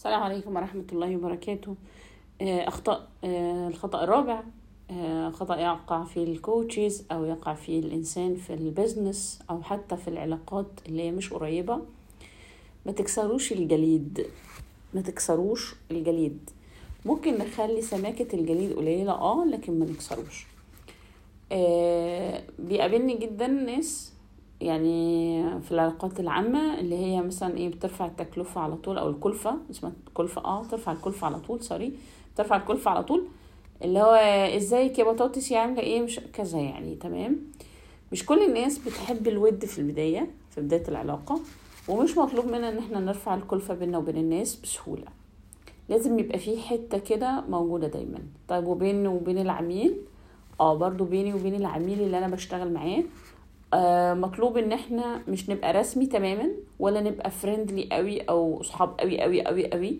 السلام عليكم ورحمة الله وبركاته. آه، أخطاء آه، الخطأ الرابع آه، خطأ يقع فيه ال coaches أو يقع فيه الإنسان في ال business أو حتى في العلاقات اللي هي مش قريبة. ما تكسروش الجليد. ما تكسروش الجليد. ممكن نخلي سماكة الجليد قليلة آه لكن ما نكسروش. بيقابلني جدا ناس يعني في العلاقات العامة اللي هي مثلا إيه بترفع التكلفة على طول أو الكلفة اسمها كلفة آه ترفع الكلفة على طول sorry بترفع الكلفة على طول. اللي هو ازيك يا بطاطس يا عاملة إيه مش كذا يعني تمام؟ مش كل الناس بتحب الود في البداية في بداية العلاقة ومش مطلوب منا إن إحنا نرفع الكلفة بينا وبين الناس بسهولة. لازم يبقى في حتة كده موجودة دايما. طيب وبين وبين العميل؟ آه برضو بيني وبين العميل اللي أنا بشتغل معاه مطلوب إن إحنا مش نبقى رسمي تماما ولا نبقى فريندلي قوي أو صحاب قوي قوي قوي قوي.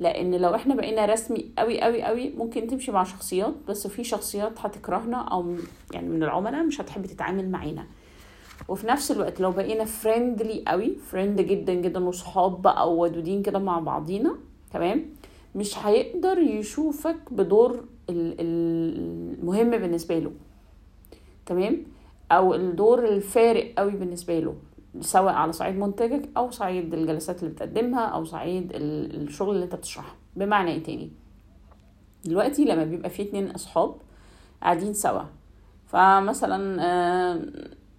لأن لو إحنا بقينا رسمي قوي قوي قوي ممكن تمشي مع شخصيات بس في شخصيات هتكرهنا أو يعني من العملاء مش هتحب تتعامل معانا. وفي نفس الوقت لو بقينا friendly قوي friend جدا جدا وصحاب بقى ودودين كده مع بعضينا تمام؟ مش هيقدر يشوفك بدور المهم بالنسبة له. تمام؟ أو الدور الفارق قوي بالنسبة له سواء على صعيد منتجك أو صعيد الجلسات اللي بتقدمها أو صعيد الشغل اللي أنت بتشرحه. بمعنى إيه تاني؟ دلوقتي لما بيبقى في اتنين أصحاب قاعدين سوا فمثلا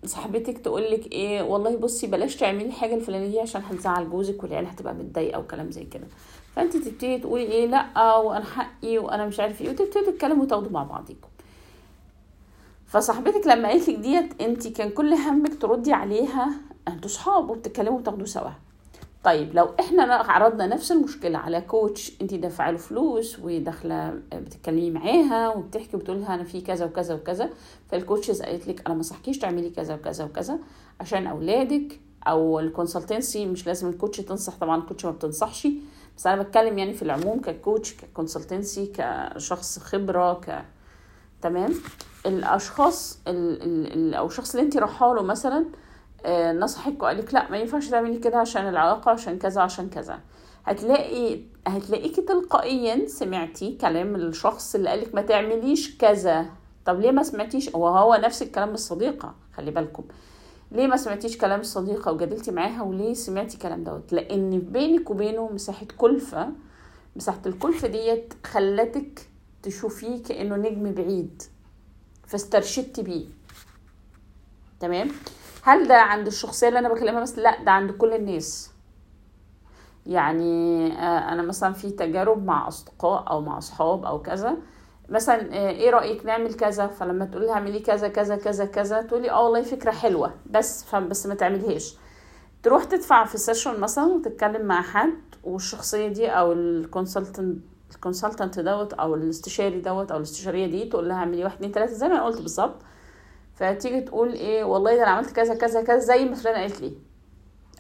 صاحبتك تقولك إيه والله بصي بلاش تعملي الحاجة الفلانية دي عشان هتزعل جوزك والعيال هتبقى متضايقة وكلام زي كده. فأنت تبتدي تقولي إيه لأ وأنا حقي وأنا مش عارف إيه وتبتدي تتكلموا وتاخدوا مع بعضيكم. فصاحبتك لما قالت لك ديت انت كان كل همك تردي عليها أنتوا صحاب وبتتكلموا وتاخدوا سوا. طيب لو إحنا عرضنا نفس المشكلة على coach انت دافعة له فلوس وداخلة بتتكلمي معاها وبتحكي وبتقول لها أنا في كذا وكذا وكذا فال coaches قالت لك أنا ما أنصحكيش تعملي كذا وكذا وكذا عشان أولادك أو ال consultancy مش لازم ال coach تنصح طبعا ال coach ما بتنصحش بس أنا بتكلم يعني في العموم ك coach ك consultancy كشخص خبرة ك تمام؟ الأشخاص ال ال أو الشخص اللي انت رايحه له مثلا آه نصحك وقال لك لا ما ينفعش تعملي كده عشان العلاقة عشان كذا عشان كذا. هتلاقي هتلاقيكي تلقائيا سمعتي كلام الشخص اللي قالك ما تعمليش كذا. طب ليه ما سمعتيش؟ هو نفس الكلام الصديقة خلي بالكم. ليه ما سمعتيش كلام الصديقة وجادلتي معاها وليه سمعتي كلام دوت؟ لأن بينك وبينه مساحة كلفة مساحة الكلفة ديت خلتك تشوفيه كأنه نجم بعيد فاسترشدتي بيه. تمام؟ هل ده عند الشخصية اللي أنا بكلمها بس لا ده عند كل الناس. يعني أنا مثلا في تجارب مع أصدقاء أو مع أصحاب أو كذا مثلا إيه رأيك نعمل كذا؟ فلما تقول لها اعملي كذا كذا كذا كذا تقولي آه والله فكرة حلوة بس بس ما تعمليهاش تروح تدفع في session مثلا وتتكلم مع حد والشخصية دي أو ال consultant ال consultant دوت أو الاستشاري دوت أو الاستشارية دي تقول لها اعملي واحد اتنين تلاتة زي ما أنا قلت بالظبط. فتيجي تقول إيه والله ده أنا عملت كذا كذا كذا زي ما فلانه قالت لي.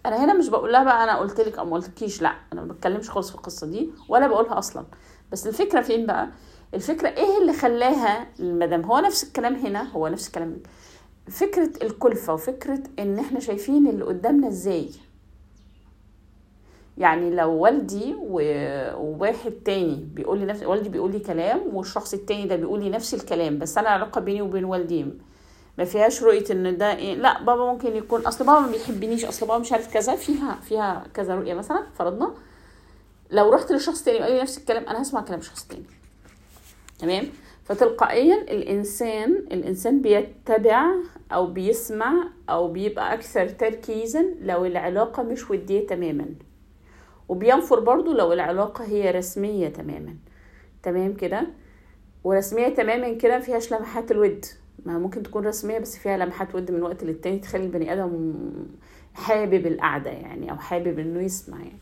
أنا هنا مش بقول لها بقى أنا قلت لك أو ما قلتلكيش لأ أنا ما بتكلمش خالص في القصة دي ولا بقولها أصلا. بس الفكرة فين بقى؟ الفكرة إيه اللي خلاها المدام هو نفس الكلام هنا هو نفس الكلام. فكرة الكلفة وفكرة إن إحنا شايفين اللي قدامنا إزاي. يعني لو والدي وواحد تاني بيقول لي نفس والدي بيقول لي كلام والشخص التاني ده بيقول لي نفس الكلام بس أنا العلاقة بيني وبين والدي ما فيهاش رؤية إن ده إيه لا بابا ممكن يكون أصل بابا ما بيحبنيش أصل بابا مش عارف كذا فيها فيها كذا رؤية مثلا فرضنا لو رحت لشخص تاني وقال لي نفس الكلام أنا هسمع كلام شخص تاني. تمام؟ فتلقائيا الإنسان الإنسان بيتبع أو بيسمع أو بيبقى أكثر تركيزا لو العلاقة مش ودية تماما. وبينفر برضو لو العلاقة هي رسمية تماما. تمام كده؟ ورسمية تماما كده فيهاش لمحات الود. ما ممكن تكون رسمية بس فيها لمحات ود من وقت للتاني تخلي البني آدم حابب القعدة يعني أو حابب إنه يسمع يعني.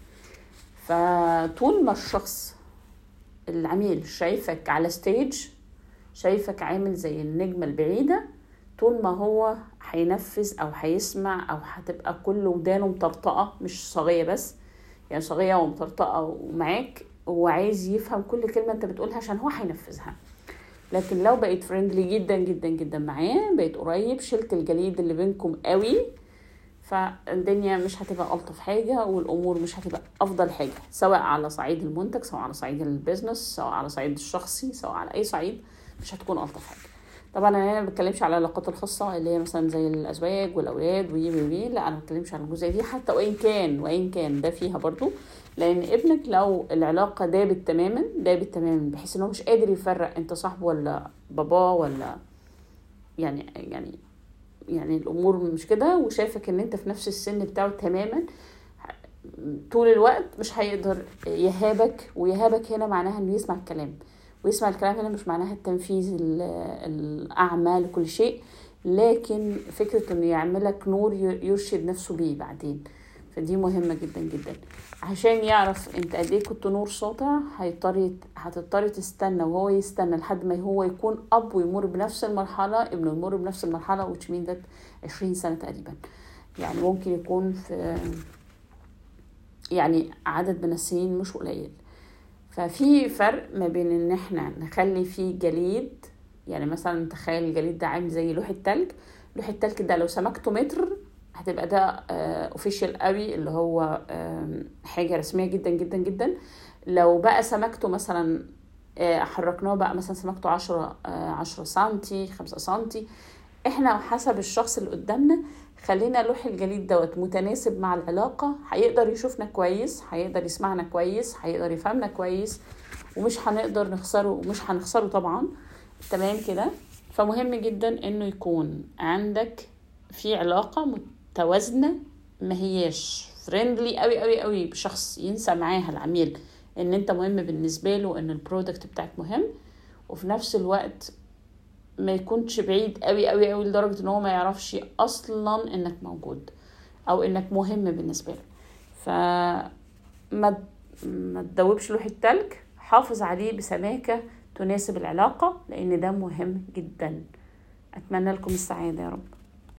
فطول ما الشخص العميل شايفك على stage شايفك عامل زي النجمة البعيدة طول ما هو هينفذ أو هيسمع أو هتبقى كل ودانه مطرطقة مش صاغية بس يعني صاغية ومطرطقة ومعاك وعايز يفهم كل كلمة أنت بتقولها عشان هو هينفذها. لكن لو بقيت friendly جدا جدا جدا معاه بقيت قريب شلت الجليد اللي بينكم قوي فالدنيا مش هتبقى ألطف حاجة والأمور مش هتبقى أفضل حاجة سواء على صعيد المنتج سواء على صعيد ال business سواء على صعيد الشخصي سواء على أي صعيد مش هتكون ألطف حاجة. طبعا أنا ما بتكلمش على العلاقات الخاصة اللي هي مثلا زي الأزواج والأولاد وي وي لا أنا ما بتكلمش على الجزئية دي حتى وإن كان وإن كان ده فيها برضو. لأن ابنك لو العلاقة دابت تماما دابت تماما بحيث إن هو مش قادر يفرق أنت صاحبه ولا باباه ولا يعني يعني يعني الأمور مش كده وشايفك إن أنت في نفس السن بتاعه تماما طول الوقت مش هيقدر يهابك ويهابك هنا معناها إنه يسمع الكلام. ويسمع الكلام هنا مش معناها التنفيذ الأعمال لكل شيء لكن فكرة إنه يعملك نور يرشد نفسه بيه بعدين. فدي مهمة جدا جدا. عشان يعرف أنت قد إيه كنت نور ساطع هيضطر هتضطر تستنى وهو يستنى لحد ما هو يكون أب ويمر بنفس المرحلة ابنه يمر بنفس المرحلة which means that عشرين سنة تقريبا. يعني ممكن يكون في يعني عدد من السنين مش قليل. ففي فرق ما بين إن إحنا نخلي فيه جليد يعني مثلا تخيل الجليد ده عامل زي لوح التلج لوح التلج ده لو سمكته متر هتبقى ده official قوي اللي هو حاجة رسمية جدا جدا جدا. لو بقى سمكته مثلا حركناه بقى مثلا سمكته عشرة عشرة سنتي خمسة سنتي إحنا حسب الشخص اللي قدامنا خلينا لوح الجليد دوت متناسب مع العلاقة هيقدر يشوفنا كويس هيقدر يسمعنا كويس هيقدر يفهمنا كويس ومش هنقدر نخسره ومش هنخسره طبعا. تمام كده؟ فمهم جدا إنه يكون عندك في علاقة متوازنة ما هياش friendly قوي قوي قوي بشخص ينسى معاها العميل إن أنت مهم بالنسبة له إن ال product بتاعك مهم. وفي نفس الوقت ما يكونش بعيد قوي قوي قوي لدرجة إن هو ما يعرفش أصلا إنك موجود أو إنك مهم بالنسبة له. فما ما تدوبش لوح التلج حافظ عليه بسماكة تناسب العلاقة لأن ده مهم جدا. أتمنى لكم السعادة يا رب.